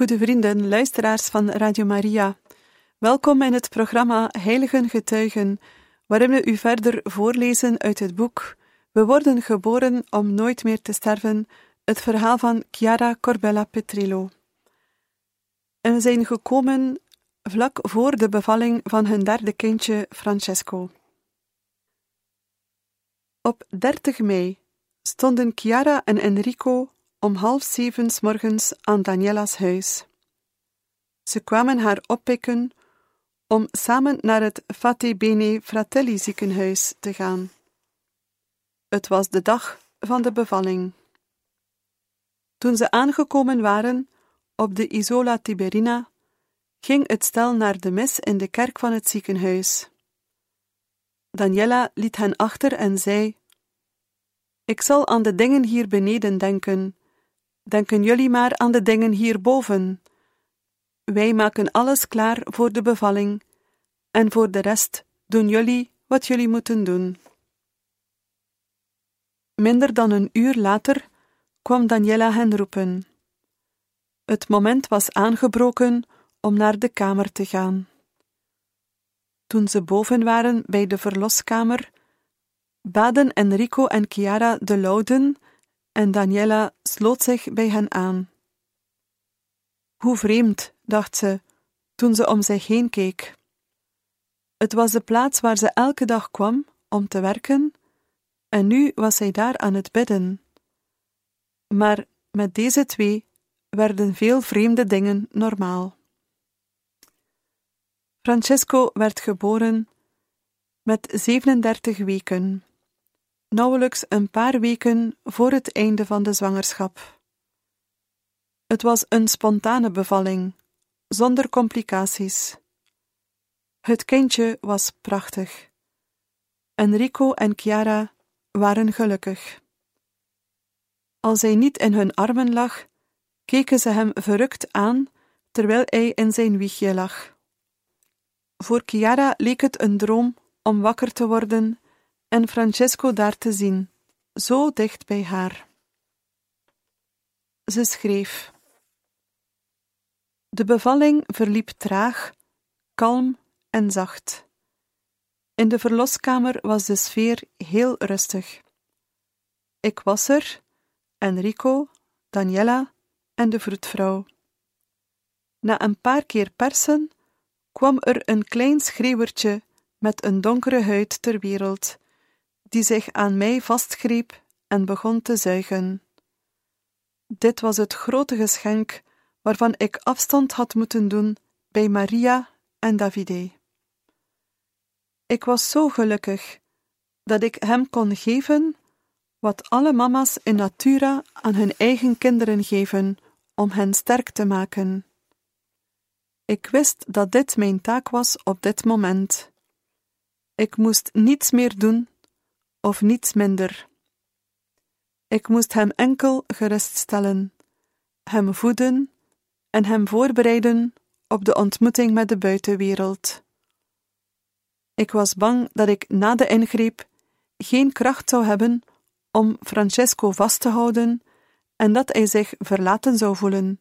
Goede vrienden, luisteraars van Radio Maria. Welkom in het programma Heiligen Getuigen, waarin we u verder voorlezen uit het boek We worden geboren om nooit meer te sterven, het verhaal van Chiara Corbella Petrillo. En we zijn gekomen vlak voor de bevalling van hun derde kindje Francesco. Op 30 mei stonden Chiara en Enrico om half zeven s morgens aan Daniela's huis. Ze kwamen haar oppikken om samen naar het Fate Bene Fratelli ziekenhuis te gaan. Het was de dag van de bevalling. Toen ze aangekomen waren op de Isola Tiberina, ging het stel naar de mis in de kerk van het ziekenhuis. Daniela liet hen achter en zei: Ik zal aan de dingen hier beneden denken denken jullie maar aan de dingen hierboven. Wij maken alles klaar voor de bevalling, en voor de rest doen jullie wat jullie moeten doen. Minder dan een uur later kwam Daniela hen roepen. Het moment was aangebroken om naar de kamer te gaan. Toen ze boven waren bij de verloskamer, baden Enrico en Chiara de Louden en Daniela sloot zich bij hen aan. Hoe vreemd, dacht ze, toen ze om zich heen keek. Het was de plaats waar ze elke dag kwam om te werken, en nu was zij daar aan het bidden. Maar met deze twee werden veel vreemde dingen normaal. Francesco werd geboren met 37 weken nauwelijks een paar weken voor het einde van de zwangerschap. Het was een spontane bevalling, zonder complicaties. Het kindje was prachtig. Enrico en Chiara waren gelukkig. Als hij niet in hun armen lag, keken ze hem verrukt aan terwijl hij in zijn wiegje lag. Voor Chiara leek het een droom om wakker te worden en Francesco daar te zien, zo dicht bij haar. Ze schreef: De bevalling verliep traag, kalm en zacht. In de verloskamer was de sfeer heel rustig. Ik was er, Enrico, Daniela en de vroedvrouw. Na een paar keer persen kwam er een klein schreeuwertje met een donkere huid ter wereld die zich aan mij vastgreep en begon te zuigen. Dit was het grote geschenk waarvan ik afstand had moeten doen bij Maria en Davide. Ik was zo gelukkig dat ik hem kon geven wat alle mama's in natura aan hun eigen kinderen geven om hen sterk te maken. Ik wist dat dit mijn taak was op dit moment. Ik moest niets meer doen of niets minder. Ik moest hem enkel geruststellen, hem voeden en hem voorbereiden op de ontmoeting met de buitenwereld. Ik was bang dat ik na de ingreep geen kracht zou hebben om Francesco vast te houden en dat hij zich verlaten zou voelen,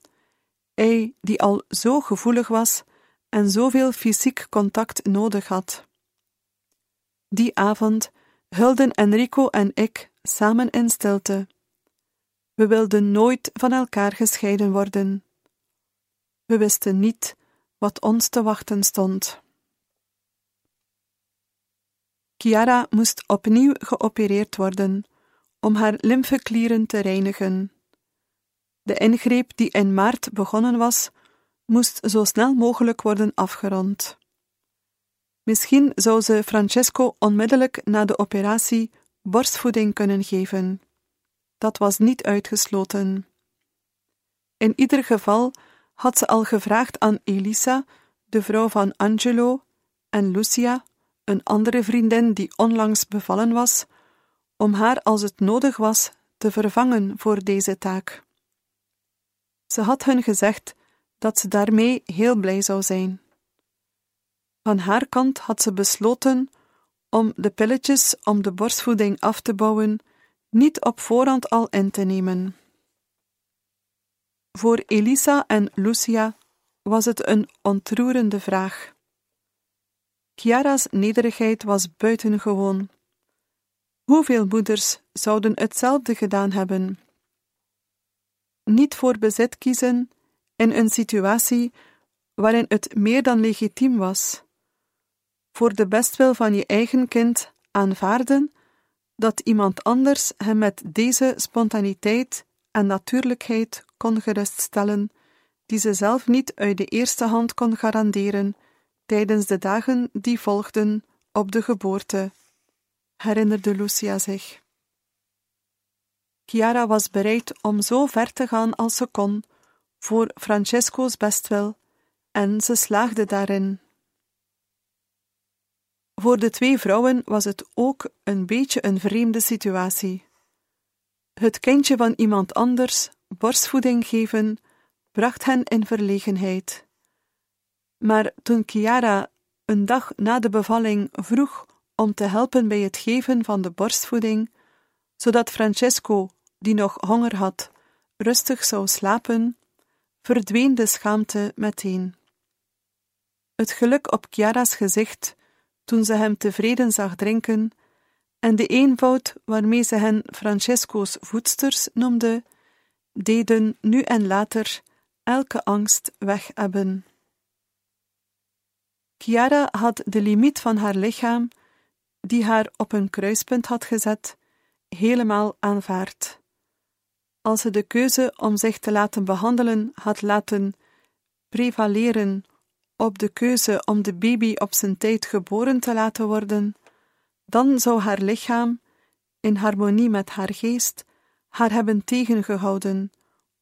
hij die al zo gevoelig was en zoveel fysiek contact nodig had. Die avond hulden Enrico en ik samen in stilte. We wilden nooit van elkaar gescheiden worden. We wisten niet wat ons te wachten stond. Chiara moest opnieuw geopereerd worden om haar lymfeklieren te reinigen. De ingreep die in maart begonnen was, moest zo snel mogelijk worden afgerond. Misschien zou ze Francesco onmiddellijk na de operatie borstvoeding kunnen geven. Dat was niet uitgesloten. In ieder geval had ze al gevraagd aan Elisa, de vrouw van Angelo, en Lucia, een andere vriendin die onlangs bevallen was, om haar als het nodig was te vervangen voor deze taak. Ze had hun gezegd dat ze daarmee heel blij zou zijn. Van haar kant had ze besloten om de pilletjes om de borstvoeding af te bouwen niet op voorhand al in te nemen. Voor Elisa en Lucia was het een ontroerende vraag. Chiara's nederigheid was buitengewoon. Hoeveel moeders zouden hetzelfde gedaan hebben? Niet voor bezit kiezen in een situatie waarin het meer dan legitiem was. Voor de bestwil van je eigen kind aanvaarden dat iemand anders hem met deze spontaniteit en natuurlijkheid kon geruststellen, die ze zelf niet uit de eerste hand kon garanderen tijdens de dagen die volgden op de geboorte, herinnerde Lucia zich. Chiara was bereid om zo ver te gaan als ze kon voor Francesco's bestwil, en ze slaagde daarin. Voor de twee vrouwen was het ook een beetje een vreemde situatie. Het kindje van iemand anders borstvoeding geven bracht hen in verlegenheid. Maar toen Chiara een dag na de bevalling vroeg om te helpen bij het geven van de borstvoeding, zodat Francesco, die nog honger had, rustig zou slapen, verdween de schaamte meteen. Het geluk op Chiara's gezicht toen ze hem tevreden zag drinken, en de eenvoud waarmee ze hen Francesco's voedsters noemde, deden nu en later elke angst weg hebben. Chiara had de limiet van haar lichaam, die haar op een kruispunt had gezet, helemaal aanvaard. Als ze de keuze om zich te laten behandelen had laten prevaleren op de keuze om de baby op zijn tijd geboren te laten worden, dan zou haar lichaam, in harmonie met haar geest, haar hebben tegengehouden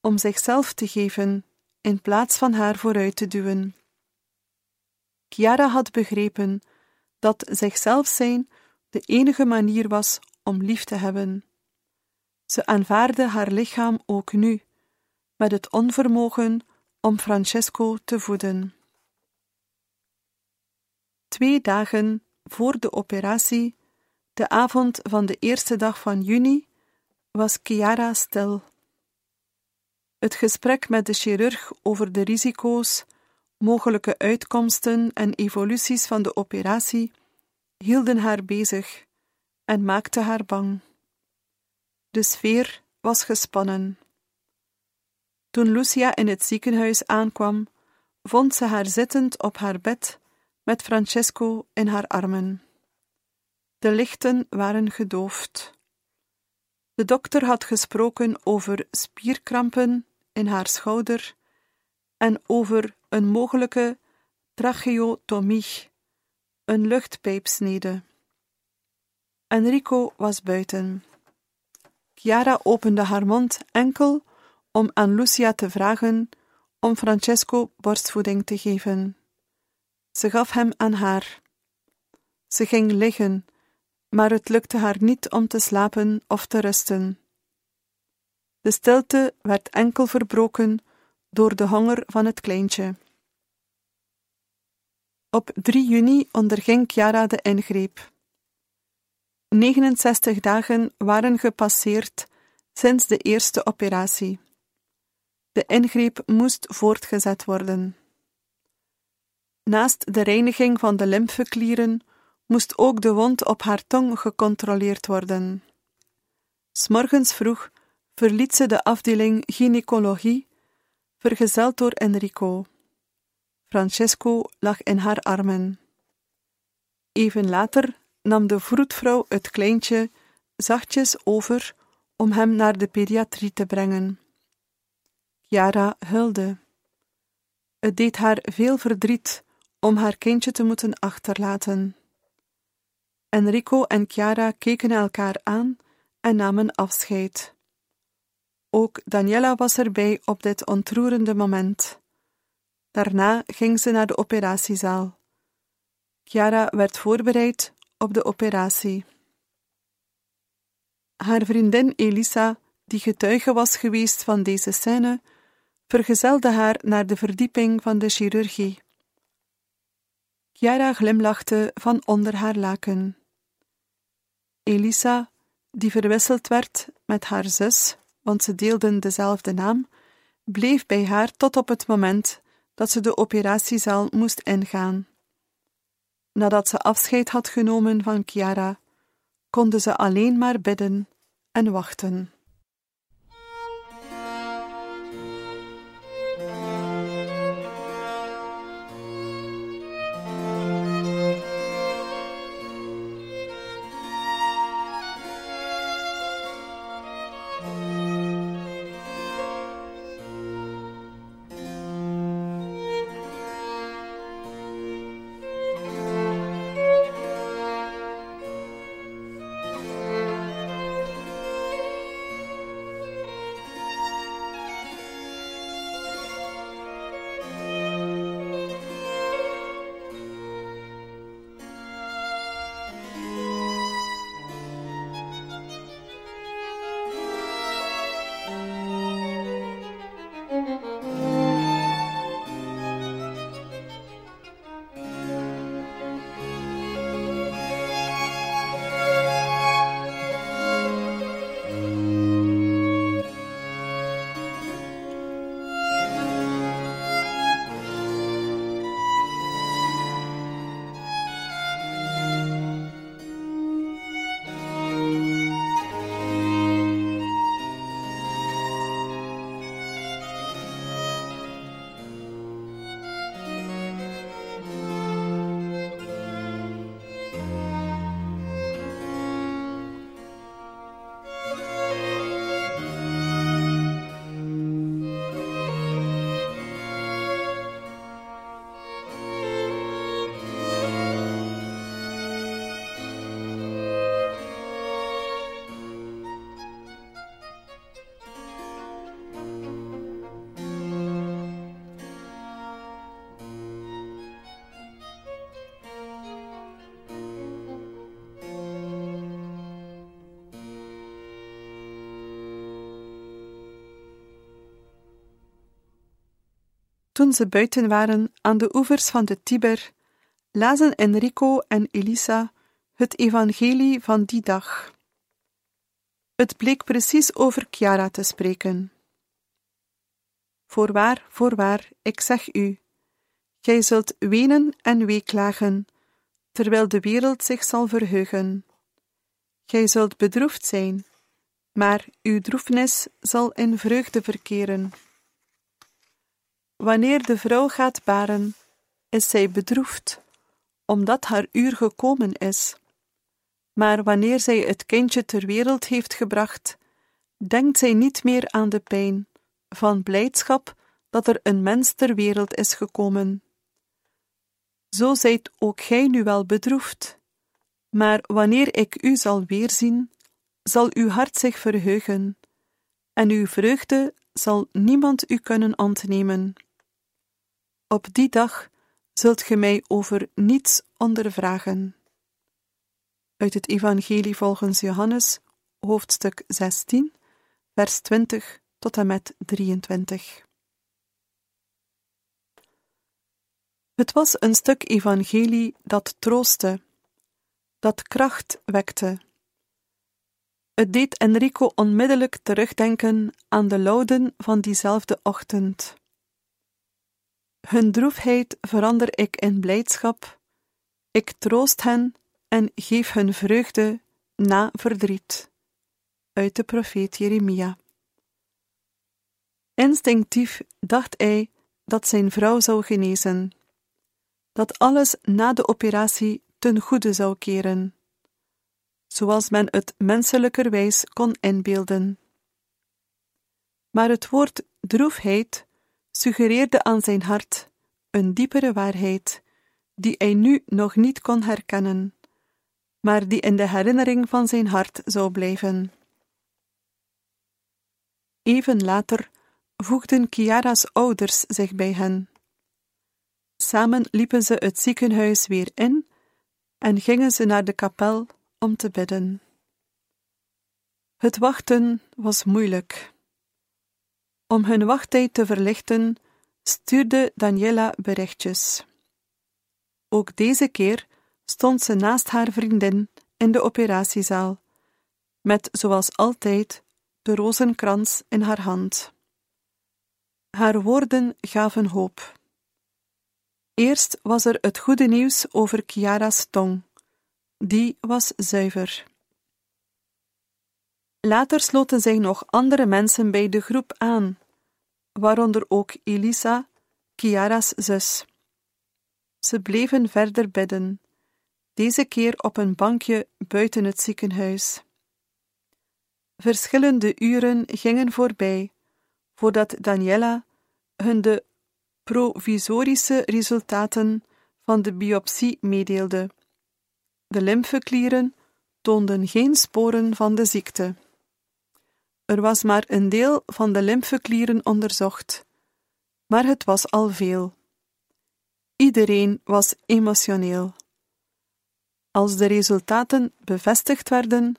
om zichzelf te geven in plaats van haar vooruit te duwen. Chiara had begrepen dat zichzelf zijn de enige manier was om lief te hebben. Ze aanvaarde haar lichaam ook nu, met het onvermogen om Francesco te voeden. Twee dagen voor de operatie, de avond van de eerste dag van juni, was Chiara stil. Het gesprek met de chirurg over de risico's, mogelijke uitkomsten en evoluties van de operatie hielden haar bezig en maakte haar bang. De sfeer was gespannen. Toen Lucia in het ziekenhuis aankwam, vond ze haar zittend op haar bed met Francesco in haar armen. De lichten waren gedoofd. De dokter had gesproken over spierkrampen in haar schouder en over een mogelijke tracheotomie, een luchtpijpsnede. Enrico was buiten. Chiara opende haar mond enkel om aan Lucia te vragen om Francesco borstvoeding te geven. Ze gaf hem aan haar. Ze ging liggen, maar het lukte haar niet om te slapen of te rusten. De stilte werd enkel verbroken door de honger van het kleintje. Op 3 juni onderging Chiara de ingreep. 69 dagen waren gepasseerd sinds de eerste operatie. De ingreep moest voortgezet worden. Naast de reiniging van de lymfeklieren moest ook de wond op haar tong gecontroleerd worden. S'morgens vroeg verliet ze de afdeling gynaecologie, vergezeld door Enrico. Francesco lag in haar armen. Even later nam de vroedvrouw het kleintje zachtjes over om hem naar de pediatrie te brengen. Chiara huilde. Het deed haar veel verdriet om haar kindje te moeten achterlaten. Enrico en Chiara keken elkaar aan en namen afscheid. Ook Daniela was erbij op dit ontroerende moment. Daarna ging ze naar de operatiezaal. Chiara werd voorbereid op de operatie. Haar vriendin Elisa, die getuige was geweest van deze scène, vergezelde haar naar de verdieping van de chirurgie. Chiara glimlachte van onder haar laken. Elisa, die verwisseld werd met haar zus, want ze deelden dezelfde naam, bleef bij haar tot op het moment dat ze de operatiezaal moest ingaan. Nadat ze afscheid had genomen van Chiara, konden ze alleen maar bidden en wachten. Toen ze buiten waren aan de oevers van de Tiber, lazen Enrico en Elisa het evangelie van die dag. Het bleek precies over Chiara te spreken. Voorwaar, voorwaar, ik zeg u, gij zult wenen en weeklagen, terwijl de wereld zich zal verheugen. Gij zult bedroefd zijn, maar uw droefnis zal in vreugde verkeren. Wanneer de vrouw gaat baren, is zij bedroefd, omdat haar uur gekomen is. Maar wanneer zij het kindje ter wereld heeft gebracht, denkt zij niet meer aan de pijn van blijdschap dat er een mens ter wereld is gekomen. Zo zijt ook gij nu wel bedroefd, maar wanneer ik u zal weerzien, zal uw hart zich verheugen, en uw vreugde zal niemand u kunnen ontnemen. Op die dag zult ge mij over niets ondervragen. Uit het Evangelie volgens Johannes, hoofdstuk 16, vers 20 tot en met 23. Het was een stuk evangelie dat troostte, dat kracht wekte. Het deed Enrico onmiddellijk terugdenken aan de louden van diezelfde ochtend. Hun droefheid verander ik in blijdschap, ik troost hen en geef hun vreugde na verdriet. Uit de profeet Jeremia. Instinctief dacht hij dat zijn vrouw zou genezen, dat alles na de operatie ten goede zou keren, zoals men het menselijkerwijs kon inbeelden. Maar het woord droefheid suggereerde aan zijn hart een diepere waarheid, die hij nu nog niet kon herkennen, maar die in de herinnering van zijn hart zou blijven. Even later voegden Chiara's ouders zich bij hen. Samen liepen ze het ziekenhuis weer in en gingen ze naar de kapel om te bidden. Het wachten was moeilijk. Om hun wachttijd te verlichten, stuurde Daniela berichtjes. Ook deze keer stond ze naast haar vriendin in de operatiezaal, met zoals altijd de rozenkrans in haar hand. Haar woorden gaven hoop. Eerst was er het goede nieuws over Chiara's tong. Die was zuiver. Later sloten zich nog andere mensen bij de groep aan, waaronder ook Elisa, Chiara's zus. Ze bleven verder bidden, deze keer op een bankje buiten het ziekenhuis. Verschillende uren gingen voorbij voordat Daniela hun de provisorische resultaten van de biopsie meedeelde. De lymfeklieren toonden geen sporen van de ziekte. Er was maar een deel van de lymfeklieren onderzocht, maar het was al veel. Iedereen was emotioneel. Als de resultaten bevestigd werden,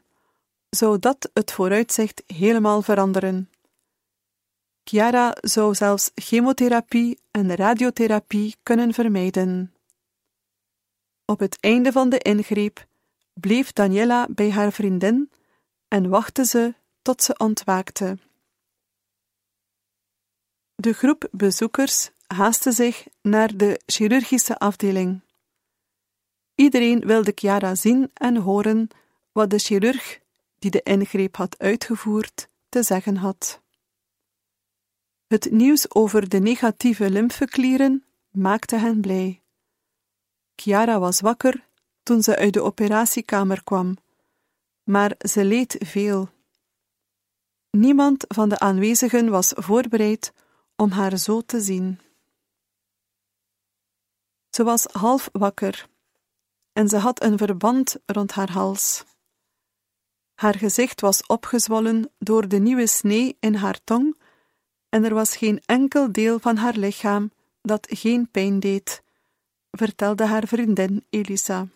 zou dat het vooruitzicht helemaal veranderen. Chiara zou zelfs chemotherapie en radiotherapie kunnen vermijden. Op het einde van de ingreep bleef Daniela bij haar vriendin en wachtte ze tot ze ontwaakte. De groep bezoekers haastte zich naar de chirurgische afdeling. Iedereen wilde Chiara zien en horen wat de chirurg, die de ingreep had uitgevoerd, te zeggen had. Het nieuws over de negatieve lymfeklieren maakte hen blij. Chiara was wakker toen ze uit de operatiekamer kwam, maar ze leed veel. Niemand van de aanwezigen was voorbereid om haar zo te zien. Ze was half wakker en ze had een verband rond haar hals. Haar gezicht was opgezwollen door de nieuwe snee in haar tong en er was geen enkel deel van haar lichaam dat geen pijn deed, vertelde haar vriendin Elisa.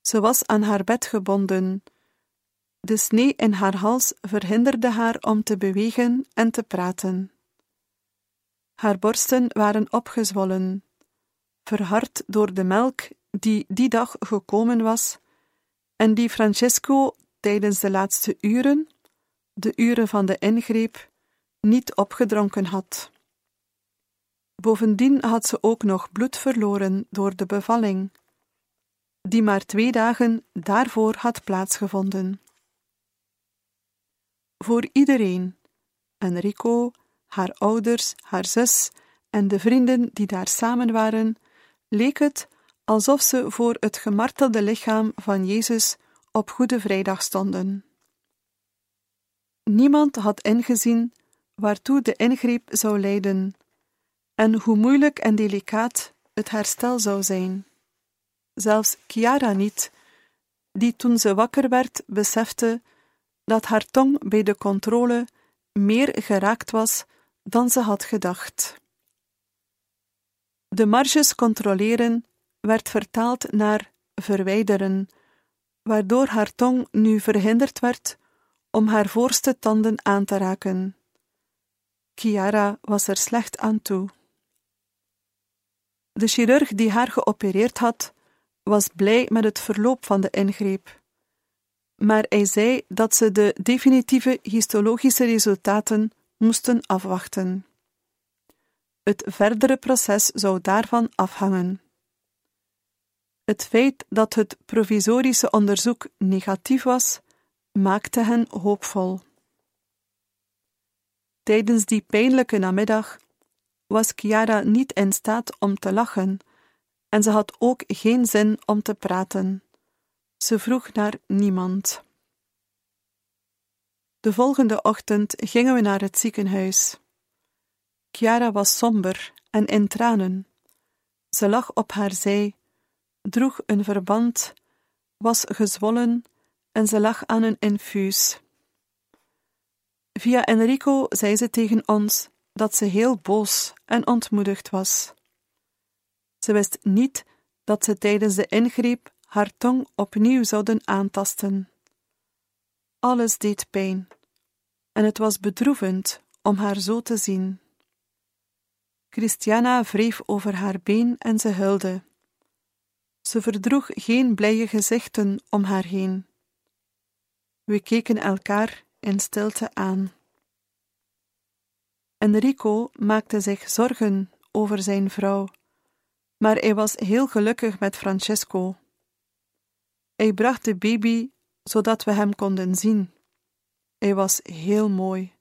Ze was aan haar bed gebonden. De snee in haar hals verhinderde haar om te bewegen en te praten. Haar borsten waren opgezwollen, verhard door de melk die die dag gekomen was en die Francesco tijdens de laatste uren, de uren van de ingreep, niet opgedronken had. Bovendien had ze ook nog bloed verloren door de bevalling, die maar twee dagen daarvoor had plaatsgevonden. Voor iedereen, Enrico, haar ouders, haar zus en de vrienden die daar samen waren, leek het alsof ze voor het gemartelde lichaam van Jezus op Goede Vrijdag stonden. Niemand had ingezien waartoe de ingreep zou leiden en hoe moeilijk en delicaat het herstel zou zijn. Zelfs Chiara niet, die toen ze wakker werd besefte dat haar tong bij de controle meer geraakt was dan ze had gedacht. De marges controleren werd vertaald naar verwijderen, waardoor haar tong nu verhinderd werd om haar voorste tanden aan te raken. Chiara was er slecht aan toe. De chirurg die haar geopereerd had, was blij met het verloop van de ingreep. Maar hij zei dat ze de definitieve histologische resultaten moesten afwachten. Het verdere proces zou daarvan afhangen. Het feit dat het provisorische onderzoek negatief was, maakte hen hoopvol. Tijdens die pijnlijke namiddag was Chiara niet in staat om te lachen en ze had ook geen zin om te praten. Ze vroeg naar niemand. De volgende ochtend gingen we naar het ziekenhuis. Chiara was somber en in tranen. Ze lag op haar zij, droeg een verband, was gezwollen en ze lag aan een infuus. Via Enrico zei ze tegen ons dat ze heel boos en ontmoedigd was. Ze wist niet dat ze tijdens de ingreep haar tong opnieuw zouden aantasten. Alles deed pijn, en het was bedroevend om haar zo te zien. Christiana wreef over haar been en ze huilde. Ze verdroeg geen blije gezichten om haar heen. We keken elkaar in stilte aan. Enrico maakte zich zorgen over zijn vrouw, maar hij was heel gelukkig met Francesco. Hij bracht de baby zodat we hem konden zien. Hij was heel mooi.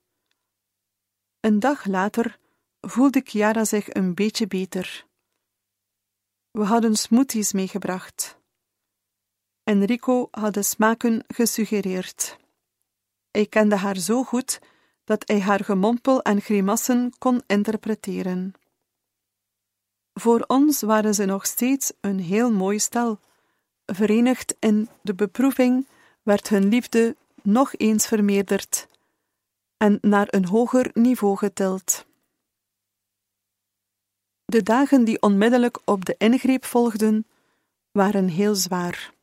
Een dag later voelde Chiara zich een beetje beter. We hadden smoothies meegebracht. Enrico had de smaken gesuggereerd. Hij kende haar zo goed dat hij haar gemompel en grimassen kon interpreteren. Voor ons waren ze nog steeds een heel mooi stel, verenigd in de beproeving werd hun liefde nog eens vermeerderd en naar een hoger niveau getild. De dagen die onmiddellijk op de ingreep volgden, waren heel zwaar.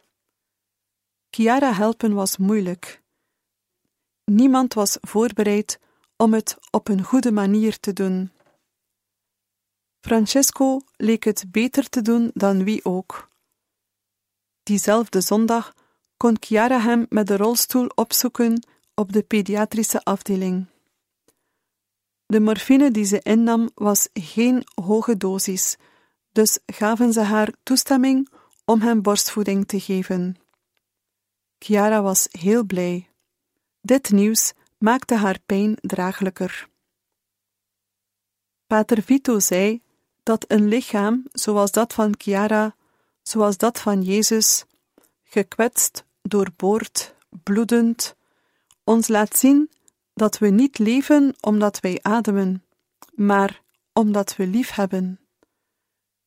Chiara helpen was moeilijk. Niemand was voorbereid om het op een goede manier te doen. Francesco leek het beter te doen dan wie ook. Diezelfde zondag kon Chiara hem met de rolstoel opzoeken op de pediatrische afdeling. De morfine die ze innam was geen hoge dosis, dus gaven ze haar toestemming om hem borstvoeding te geven. Chiara was heel blij. Dit nieuws maakte haar pijn draaglijker. Pater Vito zei dat een lichaam zoals dat van Chiara, zoals dat van Jezus, gekwetst, doorboord, bloedend, ons laat zien dat we niet leven omdat wij ademen, maar omdat we lief hebben.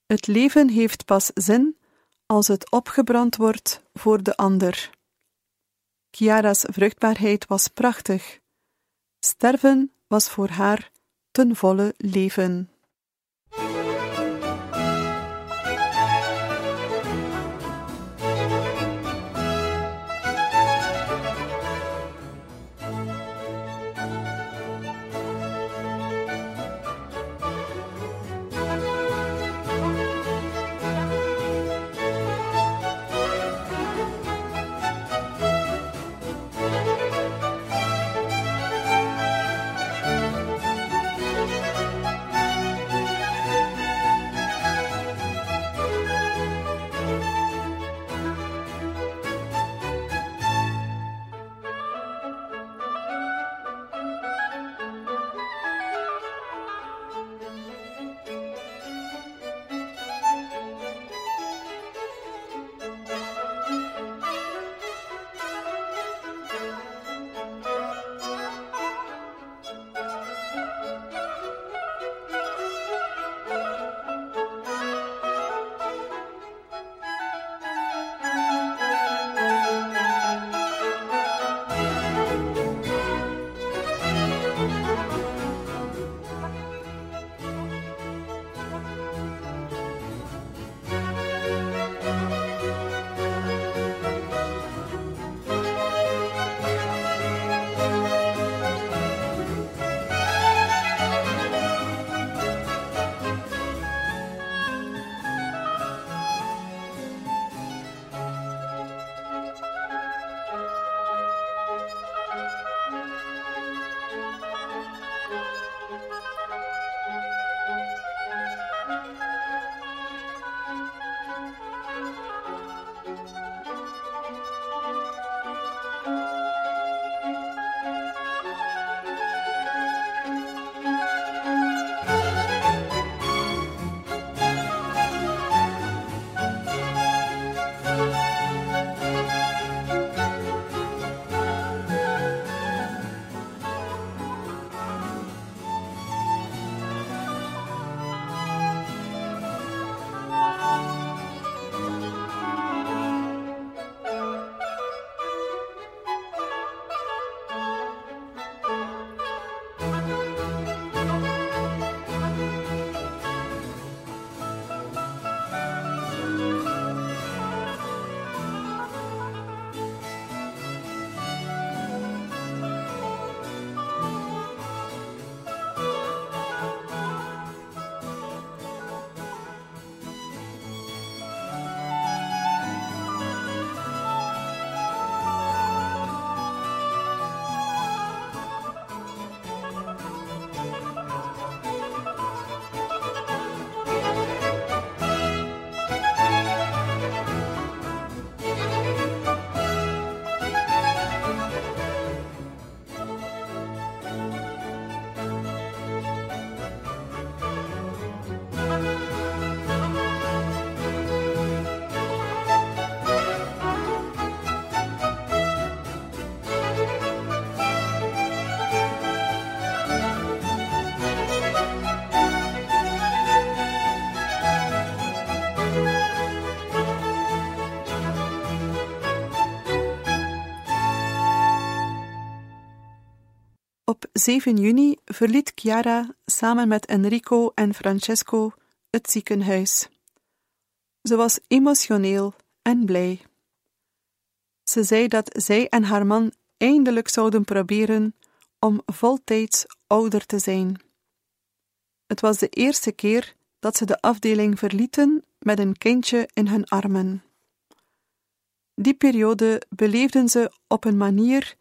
Het leven heeft pas zin als het opgebrand wordt voor de ander. Chiara's vruchtbaarheid was prachtig. Sterven was voor haar ten volle leven. 7 juni verliet Chiara samen met Enrico en Francesco het ziekenhuis. Ze was emotioneel en blij. Ze zei dat zij en haar man eindelijk zouden proberen om voltijds ouder te zijn. Het was de eerste keer dat ze de afdeling verlieten met een kindje in hun armen. Die periode beleefden ze op een manier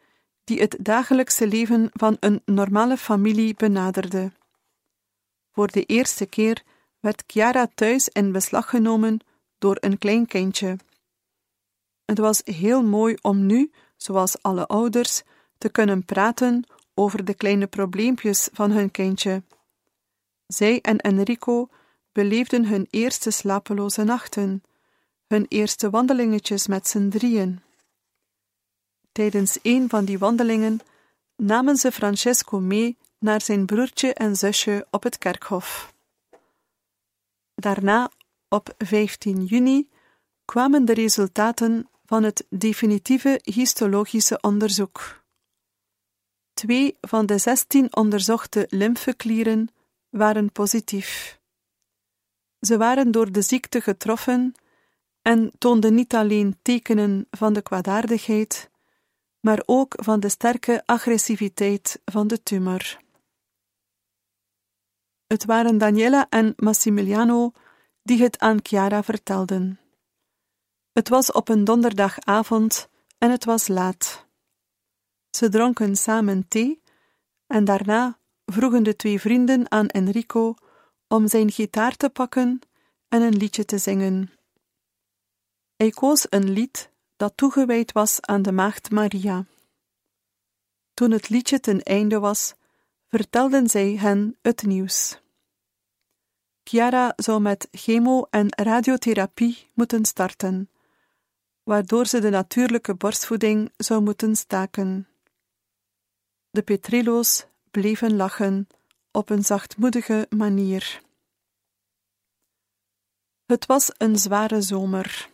die het dagelijkse leven van een normale familie benaderde. Voor de eerste keer werd Chiara thuis in beslag genomen door een klein kindje. Het was heel mooi om nu, zoals alle ouders, te kunnen praten over de kleine probleempjes van hun kindje. Zij en Enrico beleefden hun eerste slapeloze nachten, hun eerste wandelingetjes met z'n drieën. Tijdens een van die wandelingen namen ze Francesco mee naar zijn broertje en zusje op het kerkhof. Daarna, op 15 juni, kwamen de resultaten van het definitieve histologische onderzoek. Twee van de zestien onderzochte lymfeklieren waren positief. Ze waren door de ziekte getroffen en toonden niet alleen tekenen van de kwaadaardigheid, maar ook van de sterke agressiviteit van de tumor. Het waren Daniela en Massimiliano die het aan Chiara vertelden. Het was op een donderdagavond en het was laat. Ze dronken samen thee en daarna vroegen de twee vrienden aan Enrico om zijn gitaar te pakken en een liedje te zingen. Hij koos een lied dat toegewijd was aan de Maagd Maria. Toen het liedje ten einde was, vertelden zij hen het nieuws. Chiara zou met chemo- en radiotherapie moeten starten, waardoor ze de natuurlijke borstvoeding zou moeten staken. De Petrillo's bleven lachen op een zachtmoedige manier. Het was een zware zomer,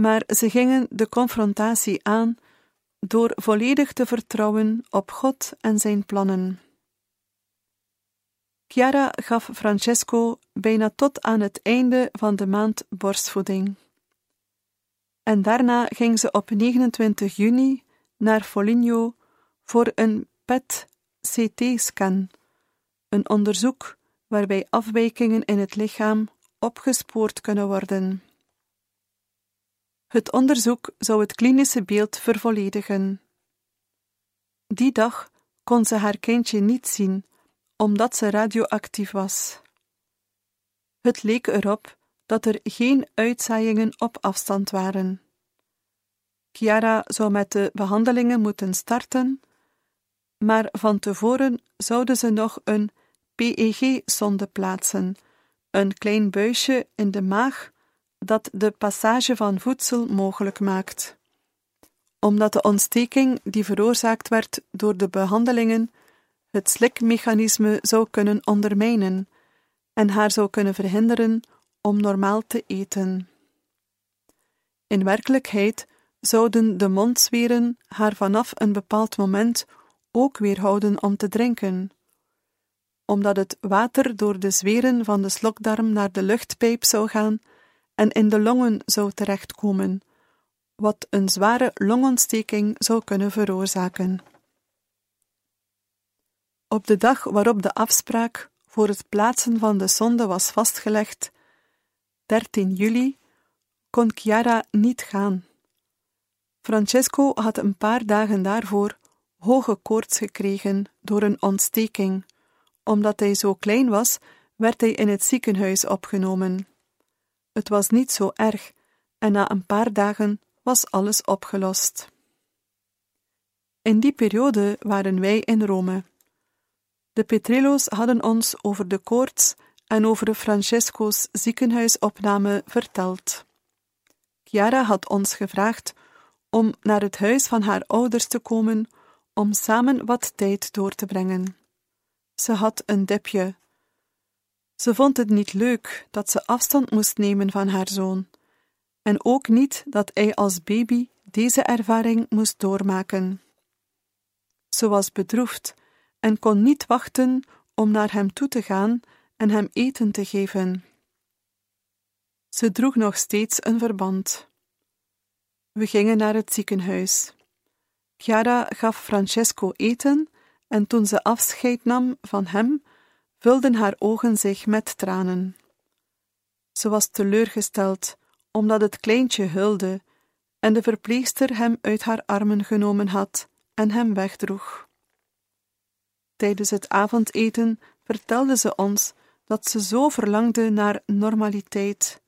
maar ze gingen de confrontatie aan door volledig te vertrouwen op God en zijn plannen. Chiara gaf Francesco bijna tot aan het einde van de maand borstvoeding. En daarna ging ze op 29 juni naar Foligno voor een PET-CT-scan, een onderzoek waarbij afwijkingen in het lichaam opgespoord kunnen worden. Het onderzoek zou het klinische beeld vervolledigen. Die dag kon ze haar kindje niet zien, omdat ze radioactief was. Het leek erop dat er geen uitzaaiingen op afstand waren. Chiara zou met de behandelingen moeten starten, maar van tevoren zouden ze nog een PEG-sonde plaatsen, een klein buisje in de maag dat de passage van voedsel mogelijk maakt. Omdat de ontsteking die veroorzaakt werd door de behandelingen het slikmechanisme zou kunnen ondermijnen en haar zou kunnen verhinderen om normaal te eten. In werkelijkheid zouden de mondzweren haar vanaf een bepaald moment ook weerhouden om te drinken, omdat het water door de zweren van de slokdarm naar de luchtpijp zou gaan en in de longen zou terechtkomen, wat een zware longontsteking zou kunnen veroorzaken. Op de dag waarop de afspraak voor het plaatsen van de sonde was vastgelegd, 13 juli, kon Chiara niet gaan. Francesco had een paar dagen daarvoor hoge koorts gekregen door een ontsteking. Omdat hij zo klein was, werd hij in het ziekenhuis opgenomen. Het was niet zo erg, en na een paar dagen was alles opgelost. In die periode waren wij in Rome. De Petrillo's hadden ons over de koorts en over Francesco's ziekenhuisopname verteld. Chiara had ons gevraagd om naar het huis van haar ouders te komen om samen wat tijd door te brengen. Ze had een dipje. Ze vond het niet leuk dat ze afstand moest nemen van haar zoon, en ook niet dat hij als baby deze ervaring moest doormaken. Ze was bedroefd en kon niet wachten om naar hem toe te gaan en hem eten te geven. Ze droeg nog steeds een verband. We gingen naar het ziekenhuis. Chiara gaf Francesco eten en toen ze afscheid nam van hem, vulden haar ogen zich met tranen. Ze was teleurgesteld omdat het kleintje hulde en de verpleegster hem uit haar armen genomen had en hem wegdroeg. Tijdens het avondeten vertelde ze ons dat ze zo verlangde naar normaliteit,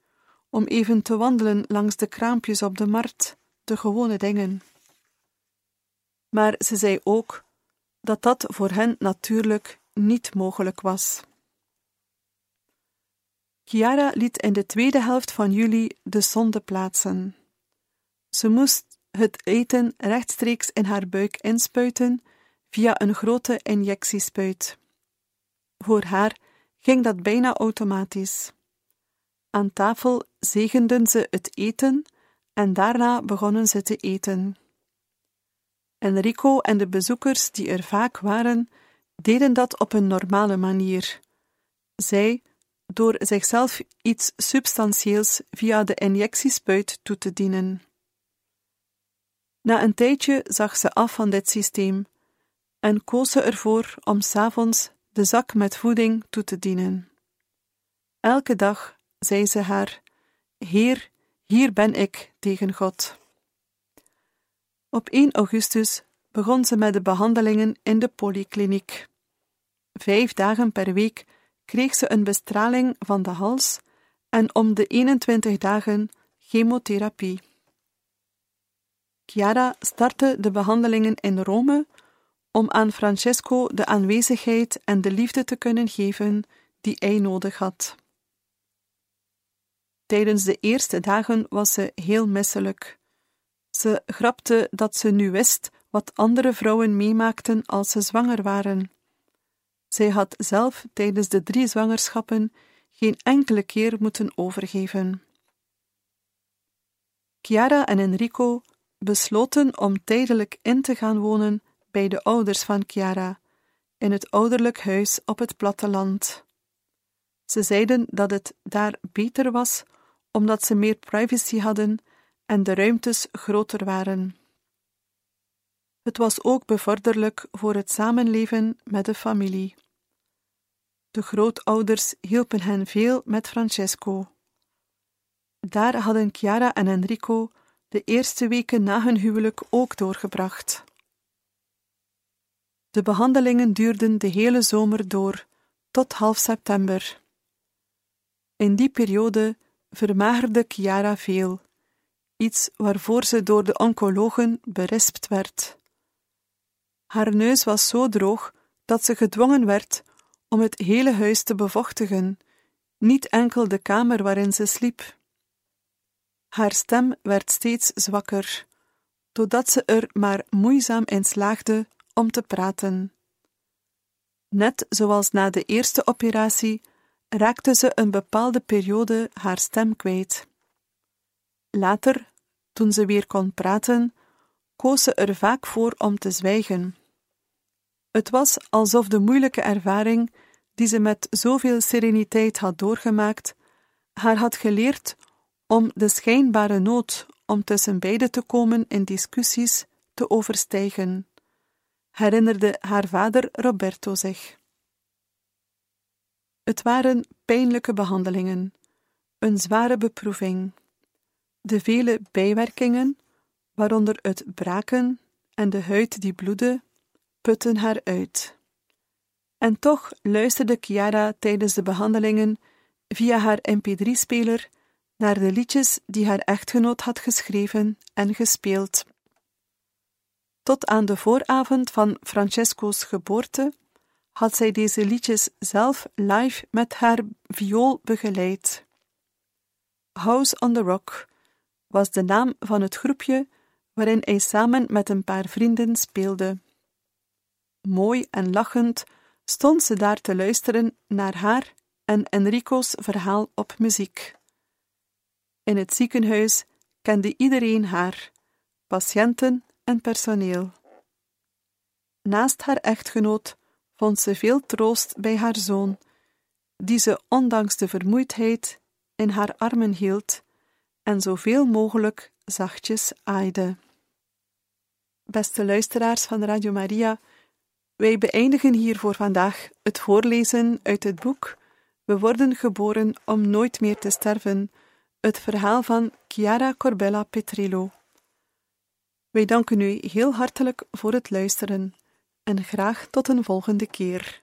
om even te wandelen langs de kraampjes op de markt, de gewone dingen. Maar ze zei ook dat dat voor hen natuurlijk niet mogelijk was. Chiara liet in de tweede helft van juli de zonde plaatsen. Ze moest het eten rechtstreeks in haar buik inspuiten via een grote injectiespuit. Voor haar ging dat bijna automatisch. Aan tafel zegenden ze het eten en daarna begonnen ze te eten. Enrico en de bezoekers die er vaak waren, deden dat op een normale manier. Zij, door zichzelf iets substantieels via de injectiespuit toe te dienen. Na een tijdje zag ze af van dit systeem en koos ze ervoor om s'avonds de zak met voeding toe te dienen. Elke dag zei ze haar: Heer, hier ben ik tegen God. Op 1 augustus begon ze met de behandelingen in de polykliniek. Vijf dagen per week kreeg ze een bestraling van de hals en om de 21 dagen chemotherapie. Chiara startte de behandelingen in Rome om aan Francesco de aanwezigheid en de liefde te kunnen geven die hij nodig had. Tijdens de eerste dagen was ze heel misselijk. Ze grapte dat ze nu wist wat andere vrouwen meemaakten als ze zwanger waren. Zij had zelf tijdens de drie zwangerschappen geen enkele keer moeten overgeven. Chiara en Enrico besloten om tijdelijk in te gaan wonen bij de ouders van Chiara, in het ouderlijk huis op het platteland. Ze zeiden dat het daar beter was, omdat ze meer privacy hadden en de ruimtes groter waren. Het was ook bevorderlijk voor het samenleven met de familie. De grootouders hielpen hen veel met Francesco. Daar hadden Chiara en Enrico de eerste weken na hun huwelijk ook doorgebracht. De behandelingen duurden de hele zomer door, tot half september. In die periode vermagerde Chiara veel, iets waarvoor ze door de oncologen berispt werd. Haar neus was zo droog dat ze gedwongen werd om het hele huis te bevochtigen, niet enkel de kamer waarin ze sliep. Haar stem werd steeds zwakker, totdat ze er maar moeizaam in slaagde om te praten. Net zoals na de eerste operatie raakte ze een bepaalde periode haar stem kwijt. Later, toen ze weer kon praten, koos ze er vaak voor om te zwijgen. Het was alsof de moeilijke ervaring, die ze met zoveel sereniteit had doorgemaakt, haar had geleerd om de schijnbare nood om tussen beiden te komen in discussies te overstijgen, herinnerde haar vader Roberto zich. Het waren pijnlijke behandelingen, een zware beproeving. De vele bijwerkingen, waaronder het braken en de huid die bloedde, putten haar uit. En toch luisterde Chiara tijdens de behandelingen via haar mp3-speler naar de liedjes die haar echtgenoot had geschreven en gespeeld. Tot aan de vooravond van Francesco's geboorte had zij deze liedjes zelf live met haar viool begeleid. House on the Rock was de naam van het groepje waarin hij samen met een paar vrienden speelde. Mooi en lachend stond ze daar te luisteren naar haar en Enrico's verhaal op muziek. In het ziekenhuis kende iedereen haar, patiënten en personeel. Naast haar echtgenoot vond ze veel troost bij haar zoon, die ze ondanks de vermoeidheid in haar armen hield en zoveel mogelijk zachtjes aaide. Beste luisteraars van Radio Maria, wij beëindigen hier voor vandaag het voorlezen uit het boek We worden geboren om nooit meer te sterven, het verhaal van Chiara Corbella Petrillo. Wij danken u heel hartelijk voor het luisteren en graag tot een volgende keer.